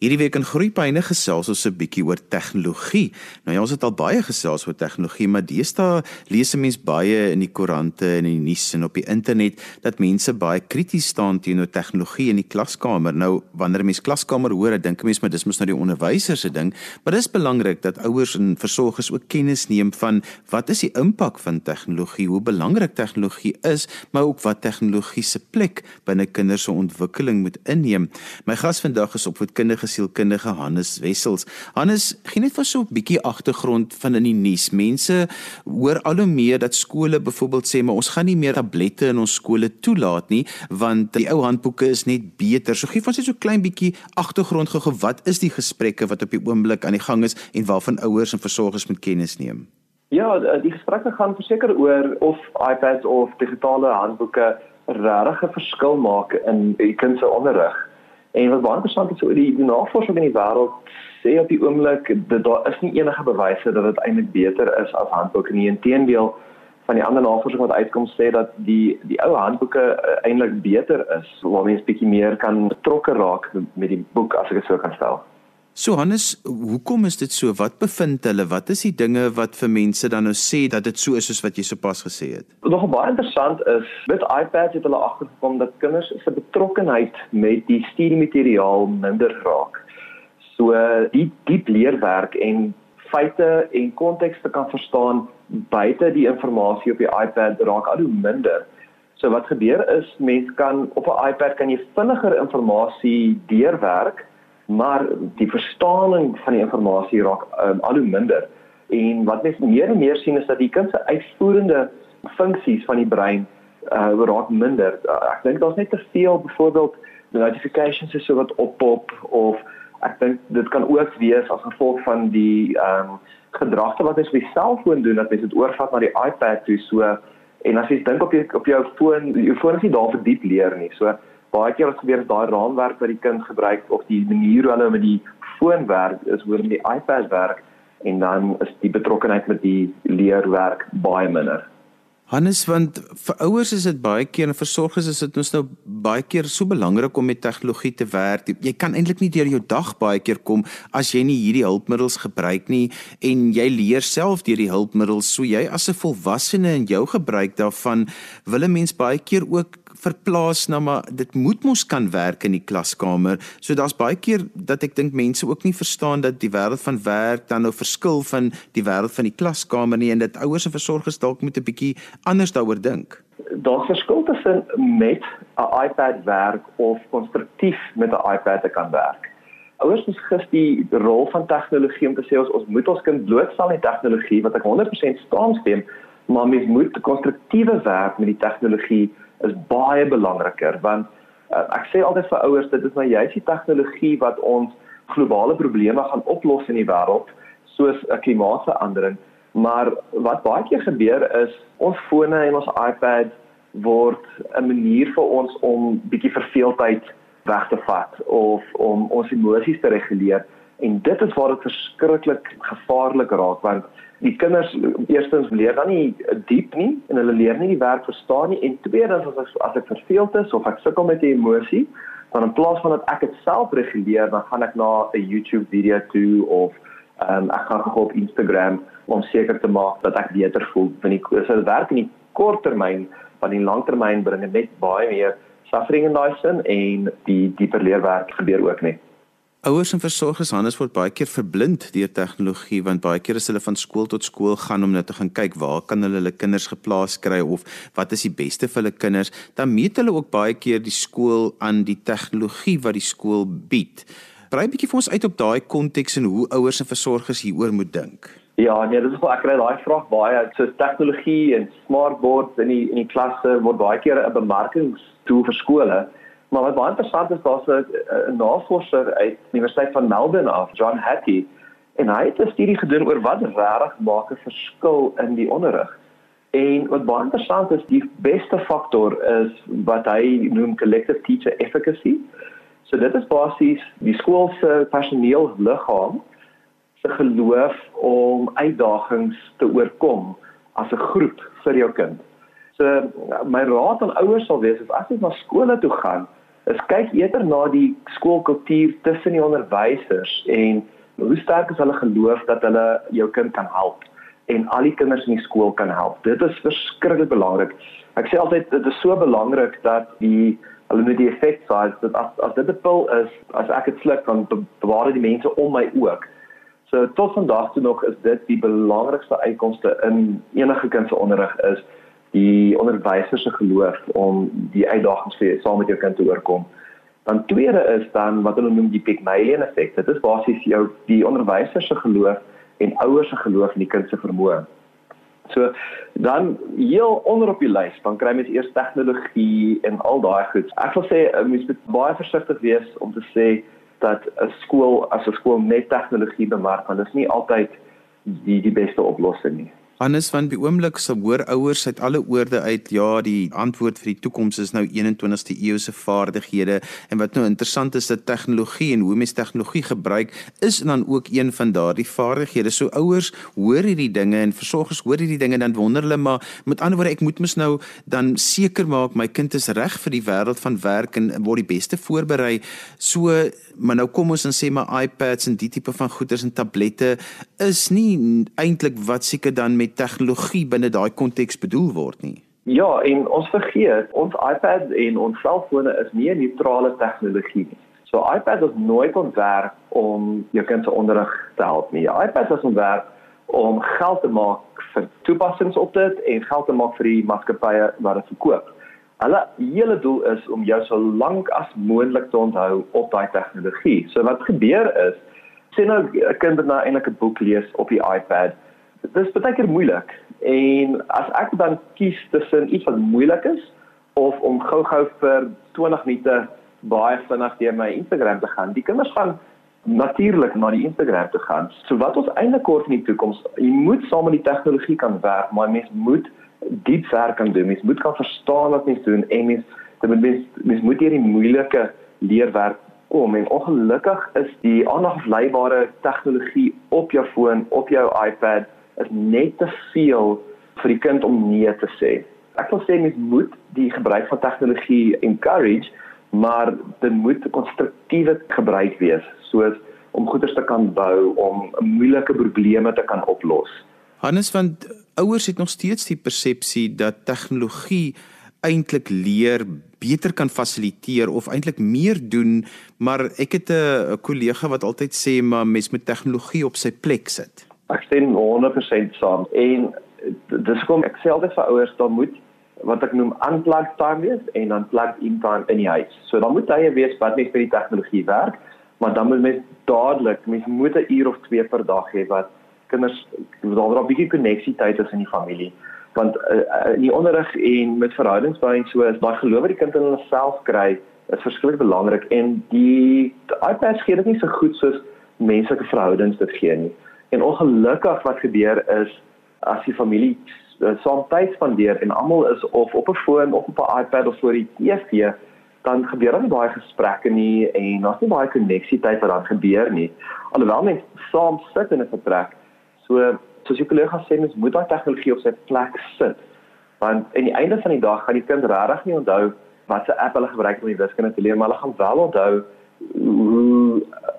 Hierdie week in Groepyne gesels ons 'n bietjie oor tegnologie. Nou ja, ons het al baie gesels oor tegnologie, maar deesdae lees 'n mens baie in die koerante en in die nuus en op die internet dat mense baie krities staan teenoor tegnologie in die klaskamer. Nou, wanneer 'n mens klaskamer hoor, dan dink 'n mens maar dis mos nou die onderwyser se ding, maar dis belangrik dat ouers en versorgers ook kennis neem van wat is die impak van tegnologie, hoe belangrik tegnologie is, maar ook wat tegnologie se plek binne kinders se ontwikkeling moet inneem. My gas vandag is opvoedkundige sielkundige Hannes Wessels. Hannes, gee net vir so 'n bietjie agtergrond van in die nuus. Mense hoor al hoe meer dat skole byvoorbeeld sê maar ons gaan nie meer tablette in ons skole toelaat nie want die ou handboeke is net beter. So gee vir ons net so 'n klein bietjie agtergrond gou wat is die gesprekke wat op die oomblik aan die gang is en waarvan ouers en versorgers moet kennis neem? Ja, die gesprekke gaan verseker oor of iPads of digitale handboeke regtig 'n verskil maak in die kind se onderrig. En wat baie interessant is oor die, die navorsing in die wêreld sê op die oomblik dat daar is nie enige bewyse dat dit eintlik beter is as handboeke nie. Inteendeel van die ander navorsing wat uitkom sê dat die die ou handboeke uh, eintlik beter is waar mens bietjie meer kan betrokke raak met die boek as ek dit so kan stel. So Hannes, hoekom is dit so? Wat bevind hulle? Wat is die dinge wat vir mense dan nou sê dat dit so is soos wat jy sopas gesê het? Nog baie interessant is, met iPads het hulle agtergekom dat kinders se betrokkenheid met die studiemateriaal minder raak. So die diep leerwerk en feite en konteks te kan verstaan buite die inligting op die iPad raak al hoe minder. So wat gebeur is, mense kan op 'n iPad kan jy vinniger inligting deurwerk maar die verstaaning van die inligting raak um, al hoe minder. En wat mens meer en meer sien is dat die kind se uitvoerende funksies van die brein uh raak minder. Uh, ek dink daar's net te veel byvoorbeeld notifications is so wat oppop of ek dink dit kan ook wees as gevolg van die ehm um, gedragte wat jy op die selfoon doen dat jy dit oorvat na die iPad toe so en as jy dink op jou op jou foon jou foon is nie daar vir diep leer nie. So baie keer wat gebeur is daai raamwerk wat die kind gebruik of die manier hoe hulle met die foon werk is hoe met die iPad werk en dan is die betrokkeheid met die leerwerk baie minder. Hannes want vir ouers is dit baie keer en versorgers is dit ons nou baie keer so belangrik om met tegnologie te werk. Jy kan eintlik nie deur jou dag baie keer kom as jy nie hierdie hulpmiddels gebruik nie en jy leer self deur die hulpmiddels. So jy as 'n volwassene in jou gebruik daarvan wil 'n mens baie keer ook verplaas na maar dit moet mos kan werk in die klaskamer. So daar's baie keer dat ek dink mense ook nie verstaan dat die wêreld van werk dan nou verskil van die wêreld van die klaskamer nie en dit ouers en versorgers dalk moet 'n bietjie anders daaroor dink. Daar's verskil tussen met 'n iPad werk of konstruktief met 'n iPad te kan werk. Ouers moet gis die rol van tegnologie om te sê ons moet ons kind blootstel aan tegnologie wat ek 100% saamstem, maar mens moet konstruktiewe werk met die tegnologie is baie belangriker want uh, ek sê altyd vir ouers dit is nou juist die tegnologie wat ons globale probleme gaan oplos in die wêreld soos 'n klimaatsverandering maar wat baie keer gebeur is ons fone en ons iPads word 'n manier vir ons om bietjie verveeldheid weg te vat of om ons emosies te reguleer. En dit is waar dit verskriklik gevaarlik raak want die kinders eerstens leer dan nie diep nie en hulle leer nie die werk verstaan nie en tweedens as ek as ek verveeld is of ek sukkel met 'n emosie dan in plaas van dat ek dit self reguleer dan gaan ek na 'n YouTube video toe of um, ek gaan gou op Instagram om seker te maak dat ek beter voel want ek so dit werk in die kort termyn maar in die lang termyn bring dit net baie meer suffering in daai sin en die dieper leerwerk gebeur ook nie Ouers en versorgers Hannes word baie keer verblind deur tegnologie want baie keer as hulle van skool tot skool gaan om net te gaan kyk waar kan hulle hulle kinders geplaas kry of wat is die beste vir hulle kinders, dan meet hulle ook baie keer die skool aan die tegnologie wat die skool bied. Brei 'n bietjie vir ons uit op daai konteks en hoe ouers en versorgers hieroor moet dink. Ja, nee, dit is wel ek kry daai vraag baie. So tegnologie en smartboards in die in die klasse word baie keer 'n bemarkingstool vir skole. Maar wat baie interessant is, daar's 'n navorser uit Universiteit van Melbourne af, John Hattie, en hy het 'n studie gedoen oor wat regtig maak 'n verskil in die onderrig. En wat baie interessant is, die beste faktor is wat hy noem collective teacher efficacy. So dit is basies die skool se personeel liggaam se geloof om uitdagings te oorkom as 'n groep vir jou kind. So my raad aan ouers sal wees as jy na skole toe gaan, is kyk eerder na die skoolkultuur tussen die onderwysers en hoe sterk is hulle geloof dat hulle jou kind kan help en al die kinders in die skool kan help. Dit is verskriklik belangrik. Ek sê altyd dit is so belangrik dat die hulle moet die effek sien dat as as dit 'n pil is, as ek dit sluk dan bewaar dit die mense om my ook. So tot vandag toe nog is dit die belangrikste uitkomste in enige kind se onderrig is die onderwysers se geloof om die uitdagings vir saam met jou kind te oorkom. Dan tweede is dan wat hulle noem die Pygmalion effek. Dit is basies jou die onderwysers se geloof en ouers se geloof in die kind se vermoë. So dan heel onder op die lys, dan kry mens eers tegnologie en al daai goed. Ek wil sê mens moet baie versigtig wees om te sê dat 'n skool as 'n skool net tegnologie bemark, want dit is nie altyd die die beste oplossing nie. Hannes van die oomblik se hoor ouers uit alle oorde uit ja die antwoord vir die toekoms is nou 21ste eeu se vaardighede en wat nou interessant is dat tegnologie en hoe mens tegnologie gebruik is dan ook een van daardie vaardighede. So ouers hoor hierdie dinge en versorgers hoor hierdie dinge dan wonder hulle maar met ander woorde ek moet mos nou dan seker maak my kind is reg vir die wêreld van werk en word die beste voorberei. So maar nou kom ons en sê maar iPads en die tipe van goeders en tablette is nie eintlik wat seker dan met tegnologie binne daai konteks bedoel word nie. Ja, en ons vergeet, ons iPad en ons selfone is nie neutrale tegnologie nie. So iPad is nooit ontwerp om jou kind se onderrig te help nie. Die iPad is ontwerp om geld te maak vir toepassings op dit en geld te maak vir die maatskappye wat dit verkoop. Hulle hele doel is om jou so lank as moontlik te onthou op daai tegnologie. So wat gebeur is, sien nou 'n kind wat nou eintlik 'n boek lees op die iPad dit is baie keer moeilik en as ek dan kies tussen iets wat moeilik is of om gou-gou vir 20 minute baie vinnig deur my Instagram te gaan, die kinders gaan natuurlik na die Instagram te gaan. So wat ons eintlik kort in die toekoms, jy moet saam met die tegnologie kan werk, maar mens moet diep werk kan doen. Mens moet kan verstaan wat mens doen en mens mens, mens moet hierdie moeilike leerwerk kom en ongelukkig is die aandagafleibare tegnologie op jou foon, op jou iPad is net te veel vir die kind om nee te sê. Ek wil sê mens moet die gebruik van tegnologie encourage, maar dit moet konstruktiewe gebruik wees, soos om goeders te kan bou om moeilike probleme te kan oplos. Hannes van ouers het nog steeds die persepsie dat tegnologie eintlik leer beter kan fasiliteer of eintlik meer doen, maar ek het 'n kollega wat altyd sê maar mens moet tegnologie op sy plek sit. Ek stem 100% saam. En dis kom ek sê altyd vir ouers dan moet wat ek noem unplugged time wees en dan plugged in time in die huis. So dan moet jy weet wat net vir die tegnologie werk, maar dan moet mens dadelik, mens moet 'n uur of twee per dag hê wat kinders daar 'n bietjie koneksie tyd is in die familie. Want uh, in die onderrig en met verhoudingsbou en so is daai geloof wat die kind in hulle self kry is verskriklik belangrik en die, die iPads gee dit nie so goed soos menslike verhoudings dit gee nie. En ongelukkig wat gebeur is as die familie uh, saam tyd spandeer en almal is of op 'n foon of op 'n iPad of voor die TV, dan gebeur daar nie baie gesprekke nie en daar's nie baie koneksie tyd wat dan gebeur nie. Alhoewel mense saam sit in 'n vertrek. So soos jou kollega sê, mens moet daai tegnologie op sy plek sit. Want aan die einde van die dag gaan die kind regtig nie onthou wat se app hulle gebruik om die wiskunde te leer, maar hulle gaan wel onthou hoe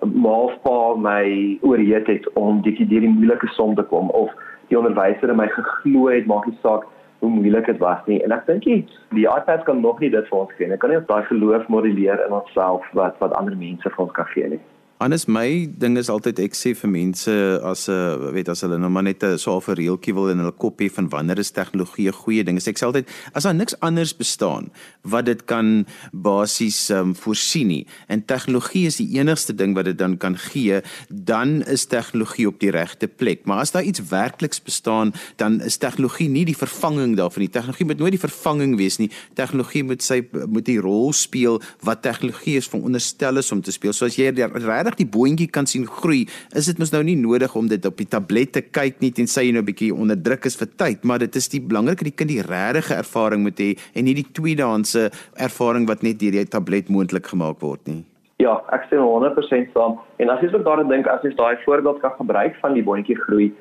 maafpa my oorheet het om dit deur die moeilike som te kom of die onderwyser in my geglo het maak nie saak hoe moeilik dit was nie en ek dink die iPad kan nog nie dit vir ons gee nie. Kan nie daai geloof modelleer in onsself wat wat ander mense vir ons kan gee nie. Anders my ding is altyd ek sê vir mense as 'n weet as hulle nou maar net 'n so 'n reeltjie wil in hulle kop hê van wanneer is tegnologie 'n goeie ding. Ek sê altyd as daar niks anders bestaan wat dit kan basies um, voorsien nie en tegnologie is die enigste ding wat dit dan kan gee, dan is tegnologie op die regte plek. Maar as daar iets werkliks bestaan, dan is tegnologie nie die vervanging daarvan nie. Tegnologie moet nooit die vervanging wees nie. Tegnologie moet sy moet die rol speel wat tegnologie is veronderstel is om te speel. So as jy regtig regtig die boontjie kan sien groei, is dit mos nou nie nodig om dit op die tablet te kyk nie tensy jy nou 'n bietjie onder druk is vir tyd, maar dit is die belangrike die kind die regte ervaring moet hê en nie die tweedehandse ervaring wat net deur die tablet moontlik gemaak word nie. Ja, ek stem 100% saam. En as jy ook daaraan dink as jy daai voorbeeld kan gebruik van die boontjie groei,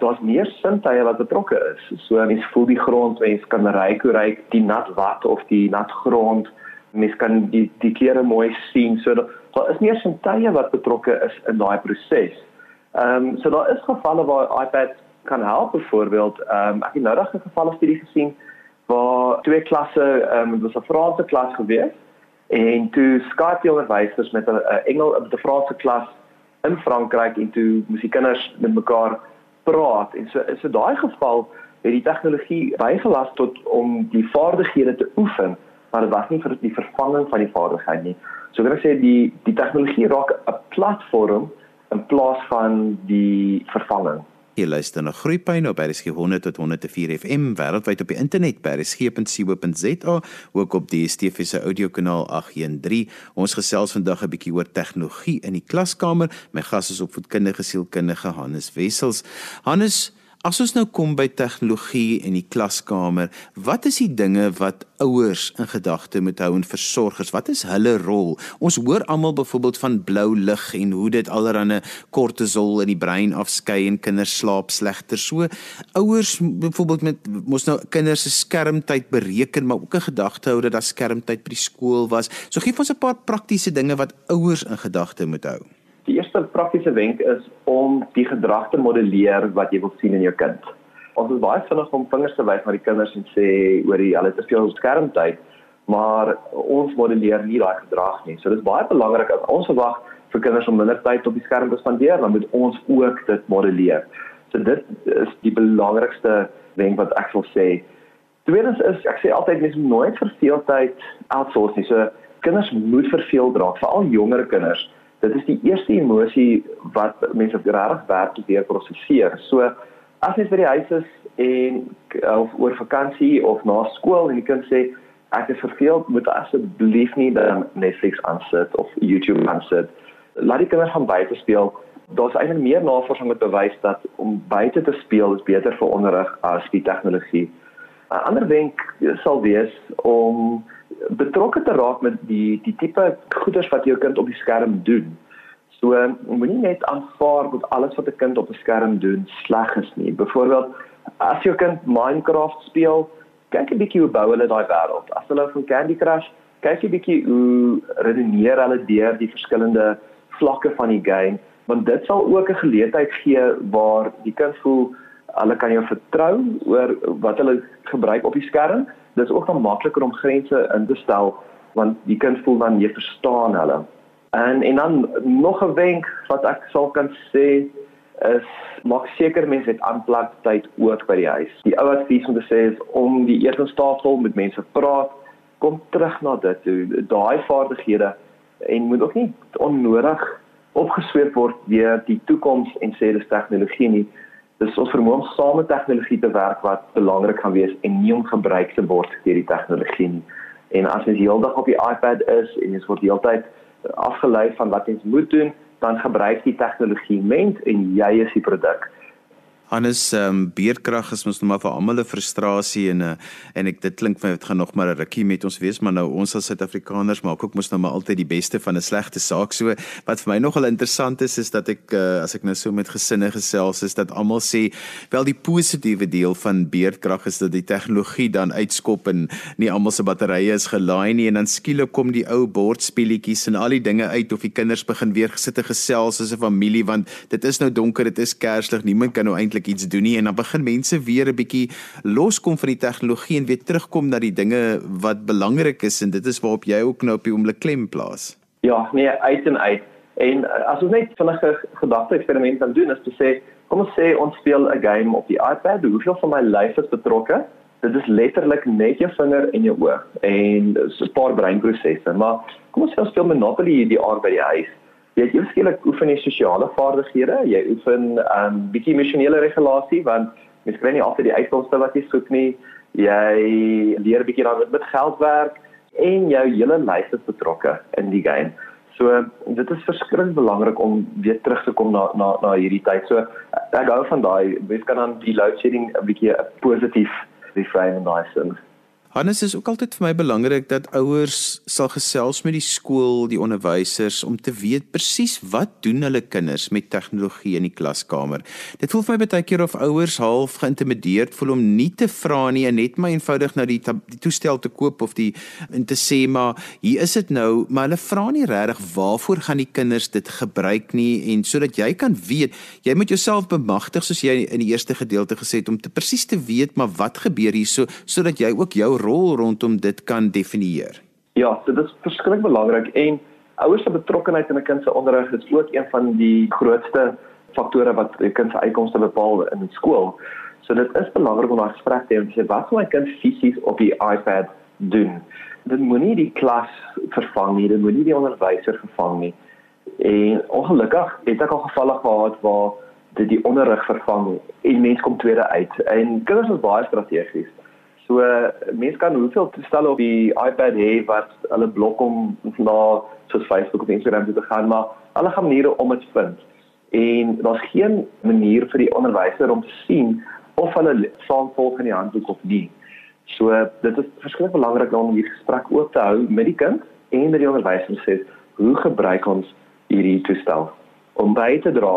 daar's meer sintuie wat betrokke is. So mens voel die grond, mens kan ry hoe ry die nat wat of die nat grond Mens kan die die kleure mooi sien. So daar is meer sintuie wat betrokke is in daai proses. Ehm um, so daar is gevalle waar iPad kan help byvoorbeeld ehm um, ek het nou reg 'n geval studie gesien waar twee klasse ehm um, dit was 'n Franse klas gewees en toe Skype die onderwysers met 'n Engel met 'n Franse klas in Frankryk en toe moes die kinders met mekaar praat en so is so daai geval het die tegnologie bygelas tot om die vaardighede te oefen maar dit was nie vir die vervanging van die vaardigheid nie. So ek wil sê die die tegnologie raak 'n platform in plaas van die vervanging. Jy luister na Groepyne op RSG 100 tot 104 FM wêreldwyd op die internet by rsg.co.za ook op die DSTV se audiokanaal 813. Ons gesels vandag 'n bietjie oor tegnologie in die klaskamer. My gas is opvoedkundige sielkundige Hannes Wessels. Hannes, As ons nou kom by tegnologie en die klaskamer, wat is die dinge wat ouers in gedagte moet hou en versorgers? Wat is hulle rol? Ons hoor almal byvoorbeeld van blou lig en hoe dit allerlei kortisol in die brein afskei en kinders slaap slegter. So ouers byvoorbeeld met mos nou kinders se skermtyd bereken, maar ook 'n gedagte hou dat daar skermtyd by die skool was. So gee ons 'n paar praktiese dinge wat ouers in gedagte moet hou. Die eerste praktiese wenk is om die gedrag te modelleer wat jy wil sien in jou kind. Ons is baie vinnig om vingers te wys na die kinders en sê oor die hulle te veel skermtyd, maar ons modelleer nie daai gedrag nie. So dit is baie belangrik as ons verwag vir kinders om minder tyd op die skerm te spandeer, dan moet ons ook dit modelleer. So dit is die belangrikste wenk wat ek wil sê. Tweedens is ek sê altyd mens moet nooit verveeldheid outsource nie. So kinders moet verveeld raak, veral jonger kinders dit is die eerste emosie wat mense regtig werk weer prosesseer. So as jy by die huis is en of oor vakansie of na skool en die kind sê ek is verveeld, moet asseblief nie dan Netflix aansit of YouTube aansit. Laat die kinders gaan buite speel. Daar's eintlik meer navorsing wat bewys dat om buite te speel is beter vir onderrig as die tegnologie. 'n Ander wenk sal wees om betrokke te raak met die die tipe goeders wat jou kind op die skerm doen. So moenie net aanvaar dat alles wat 'n kind op 'n skerm doen sleg is nie. Byvoorbeeld as jou kind Minecraft speel, kyk 'n bietjie hoe bou hulle daai wêreld. As hulle van Candy Crush, kyk 'n bietjie hoe redeneer hulle deur die verskillende vlakke van die game, want dit sal ook 'n geleentheid gee waar die kind voel hulle kan jou vertrou oor wat hulle gebruik op die skerm dis ook dan makliker om grense in te stel want die kind voel dan jy verstaan hulle. En en dan nog 'n wenk wat ek sal kan sê is maak seker mense het aanplak tyd ook by die huis. Die ou advies om te sê is om die eetenstafel met mense praat, kom terug na dit daai vaardighede en moet ook nie onnodig opgesweep word deur die toekoms en sê dis tegnologie nie dis ons vermoë om saam met tegnologie te werk wat belangrik gaan wees en nie om gebruik te word deur die tegnologie nie. En as jy heeldag op die iPad is en jy word heeltyd afgelei van wat jy moet doen, dan gebruik die tegnologie ment en jy is die produk. Hannes, um, beerdkrag is mos nou maar vir almal 'n frustrasie en uh, en ek dit klink vir my dit gaan nog maar 'n rukkie met ons wees, maar nou ons as Suid-Afrikaners maak ook mos nou maar altyd die beste van 'n slegte saak. So wat vir my nogal interessant is is dat ek uh, as ek nou so met gesinne gesels is dat almal sê wel die positiewe deel van beerdkrag is dat die tegnologie dan uitskop en nie almal se batterye is gelaai nie en dan skielik kom die ou bordspeletjies en al die dinge uit of die kinders begin weer gesit en gesels as 'n familie want dit is nou donker, dit is kerslig, niemand kan nou eintlik iets doen nie en dan begin mense weer 'n bietjie loskom van die tegnologie en weer terugkom na die dinge wat belangrik is en dit is waarop jy ook nou op die oomblik klem plaas. Ja, nee, uit en uit. En eh, as ons net vinnige gedagte eksperiment kan doen is te sê, kom ons sê ons speel 'n game op die iPad, hoeveel van my lyf is betrokke? Dit is letterlik net jou vinger en jou oog en so 'n paar breinprosesse, maar kom ons sê ons speel Monopoly hier die aard by die huis jy het eweskielik oefen jy sosiale vaardighede, jy oefen 'n um, bietjie emosionele regulasie want mens kry nie altyd die uitkomste wat jy soek nie. Jy leer bietjie dan met geld werk en jou hele lyf is betrokke in die game. So dit is verskriklik belangrik om weer terug te kom na na na hierdie tyd. So ek hou van daai, mens kan dan die load shedding 'n bietjie positief reframe in daai sin. Hannes is ook altyd vir my belangrik dat ouers sal gesels met die skool, die onderwysers om te weet presies wat doen hulle kinders met tegnologie in die klaskamer. Dit voel vir my baie keer of ouers half geïntimideerd voel om nie te vra nie en net maar eenvoudig nou die, die toestel te koop of die en te sê maar hier is dit nou, maar hulle vra nie regtig waarvoor gaan die kinders dit gebruik nie en sodat jy kan weet, jy moet jouself bemagtig soos jy in die eerste gedeelte gesê het om te presies te weet maar wat gebeur hier so sodat jy ook jou rol rondom dit kan definieer? Ja, dit is verskriklik belangrik en ouers se betrokkeheid in 'n kind se onderrig is ook een van die grootste faktore wat 'n kind se uitkomste bepaal in die skool. So dit is belangrik om 'n gesprek te hê en sê wat gaan my kind fisies op die iPad doen? Dit moenie die klas vervang nie, dit moenie die onderwyser vervang nie. En ongelukkig het ek al gevalle gehad waar dit die onderrig vervang en mens kom tweede uit. En kinders is baie strategies. So mense kan hoeveel toestelle op die iPad hê wat hulle blok om na soos Facebook of Instagram te gaan, maar hulle gaan maniere om dit vind. En daar's geen manier vir die onderwyser om te sien of hulle saamvolg in die handboek of nie. So dit is verskriklik belangrik om hierdie gesprek oop te hou met die kind en met die onderwyser sê hoe gebruik ons hierdie toestel om by te dra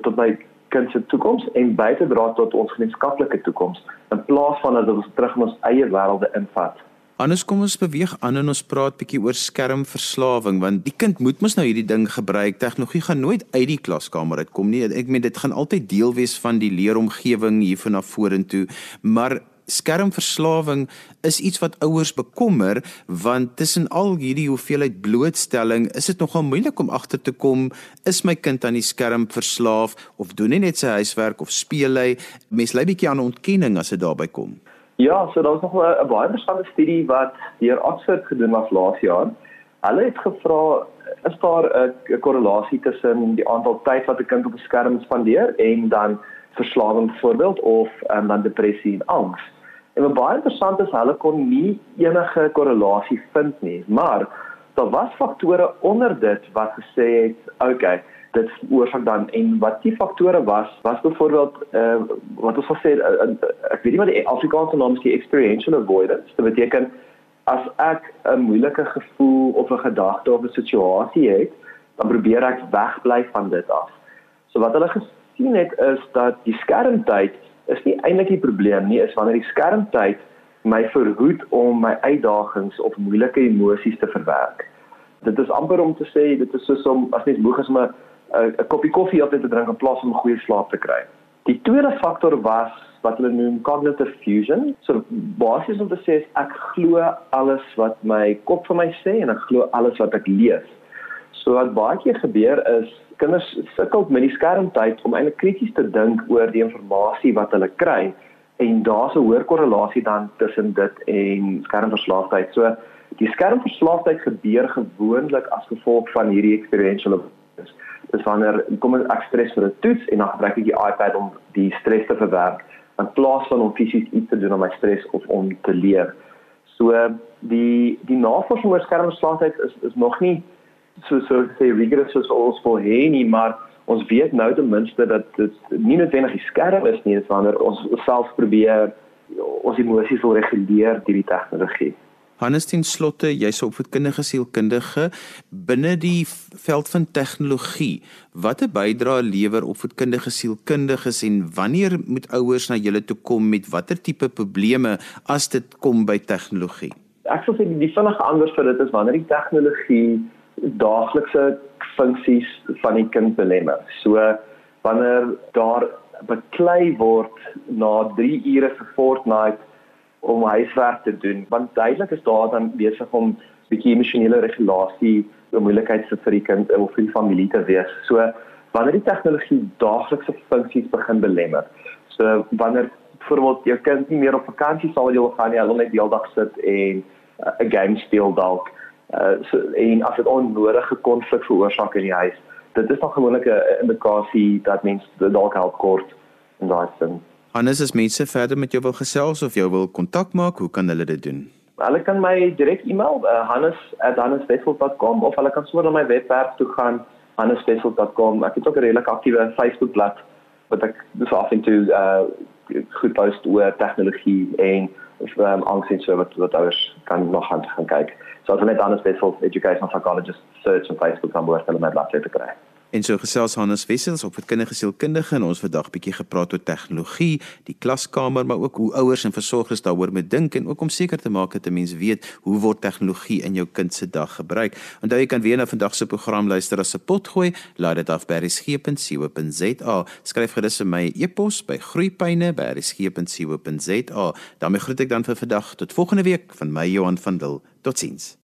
tot by kind se toekoms en by te dra tot ons gemeenskaplike toekoms in plaas van dat ons terug in ons eie wêrelde invat. Anders kom ons beweeg aan en ons praat bietjie oor skermverslawing want die kind moet mos nou hierdie ding gebruik. Tegnologie gaan nooit uit die klaskamer uitkom nie. Ek meen dit gaan altyd deel wees van die leeromgewing hier van na vorentoe, maar skermverslawing is iets wat ouers bekommer want tussen al hierdie hoeveelheid blootstelling is dit nogal moeilik om agter te kom is my kind aan die skerm verslaaf of doen hy net sy huiswerk of speel hy? Mens lê bietjie aan ontkenning as dit daarby kom. Ja so daar's nog 'n baie interessante studie wat deur Oxford gedoen was laas jaar. Hulle het gevra is daar 'n korrelasie tussen die aantal tyd wat 'n kind op 'n skerm spandeer en dan verslawing byvoorbeeld of um, dan depressie en angs. En wat baie interessant is, hulle kon nie enige korrelasie vind nie, maar daar was faktore onder dit wat gesê het, okay, dit oorsaak dan en wat die faktore was, was byvoorbeeld uh, wat ons gesê uh, uh, ek weet nie wat die Afrikaanse naam is, die experiential avoidance. Dit beteken as ek 'n moeilike gevoel of 'n gedagte of 'n situasie het, dan probeer ek wegbly van dit af. So wat hulle gesien het is dat die skermtyd is nie eintlik die probleem nie, is wanneer die skermtyd my verhoed om my uitdagings of moeilike emosies te verwerk. Dit is amper om te sê dit is soos om as net moeg is om 'n 'n koppie koffie altyd te drink in plaas om 'n goeie slaap te kry. Die tweede faktor was wat hulle noem cognitive fusion. So basies om te sê is ek glo alles wat my kop vir my sê en ek glo alles wat ek lees. So wat baie keer gebeur is kinders sukkel met die skermtyd om eintlik krities te dink oor die inligting wat hulle kry en daar's 'n hoër korrelasie dan tussen dit en skermverslaafdheid. So die skermverslaafdheid gebeur gewoonlik as gevolg van hierdie experiential abuse. Dis wanneer kom ek stres vir 'n toets en dan gebruik ek die iPad om die stres te verwerk in plaas van om fisies iets te doen om my stres of om te leer. So die die navorsing oor skermverslaafdheid is is nog nie so so sê rigorous soos ons wil hê nie, maar ons weet nou ten minste dat dit nie noodwendig die skerm is nie, dis wanneer ons self probeer ons emosies wil reguleer deur die tegnologie. Hannes ten slotte, jy's 'n opvoedkundige sielkundige binne die veld van tegnologie. Watter bydrae lewer opvoedkundige sielkundiges en wanneer moet ouers na julle toe kom met watter tipe probleme as dit kom by tegnologie? Ek sou sê die vinnige antwoord vir dit is wanneer die tegnologie daaglikse funksies van die kind belemmer. So wanneer daar beklei word na 3 ure vir Fortnite om huiswerk te doen, want duidelik is daar dan besig om bietjie emosionele regulasie, 'n moeilikheid vir die kind of vir familie te wees. So wanneer die tegnologie daaglikse funksies begin belemmer. So wanneer byvoorbeeld jou kind nie meer op vakansie sal wil gaan nie, wil net die hele dag sit en uh, 'n game speel dalk uh so, en as dit onnodige konflik veroorsaak in die huis dit is dan gewoonlik 'n indikasie dat mense dalk help kort in daai sin. Hannes as mense verder met jou wil gesels of jou wil kontak maak, hoe kan hulle dit doen? Hulle kan my direk e-mail uh, hannes@hanneswessel.com of hulle kan sommer na my webwerf toe gaan hanneswessel.com. Ek het ook 'n redelik aktiewe Facebookblad wat ek dis af en toe uh goed post oor tegnologie en um, aansien so wat wat ouers kan nog gaan gaan kyk. So as hulle net anders wissel educational psychologist search op Facebook dan word hulle my bladsy te kry. En so gesels Hannes Wessels op vir kindige sielkundige en ons vandag bietjie gepraat oor tegnologie, die klaskamer, maar ook hoe ouers en versorgers daaroor moet dink en ook om seker te maak dat 'n mens weet hoe word tegnologie in jou kind se dag gebruik. Onthou jy kan weer na vandag se program luister as 'n potgooi, laai dit af by resgep.co.za. Skryf gerus vir my e-pos by groeipyne@resgep.co.za. daarmee groet ek dan vir vandag tot volgende week van my Johan van Dil. Totsiens.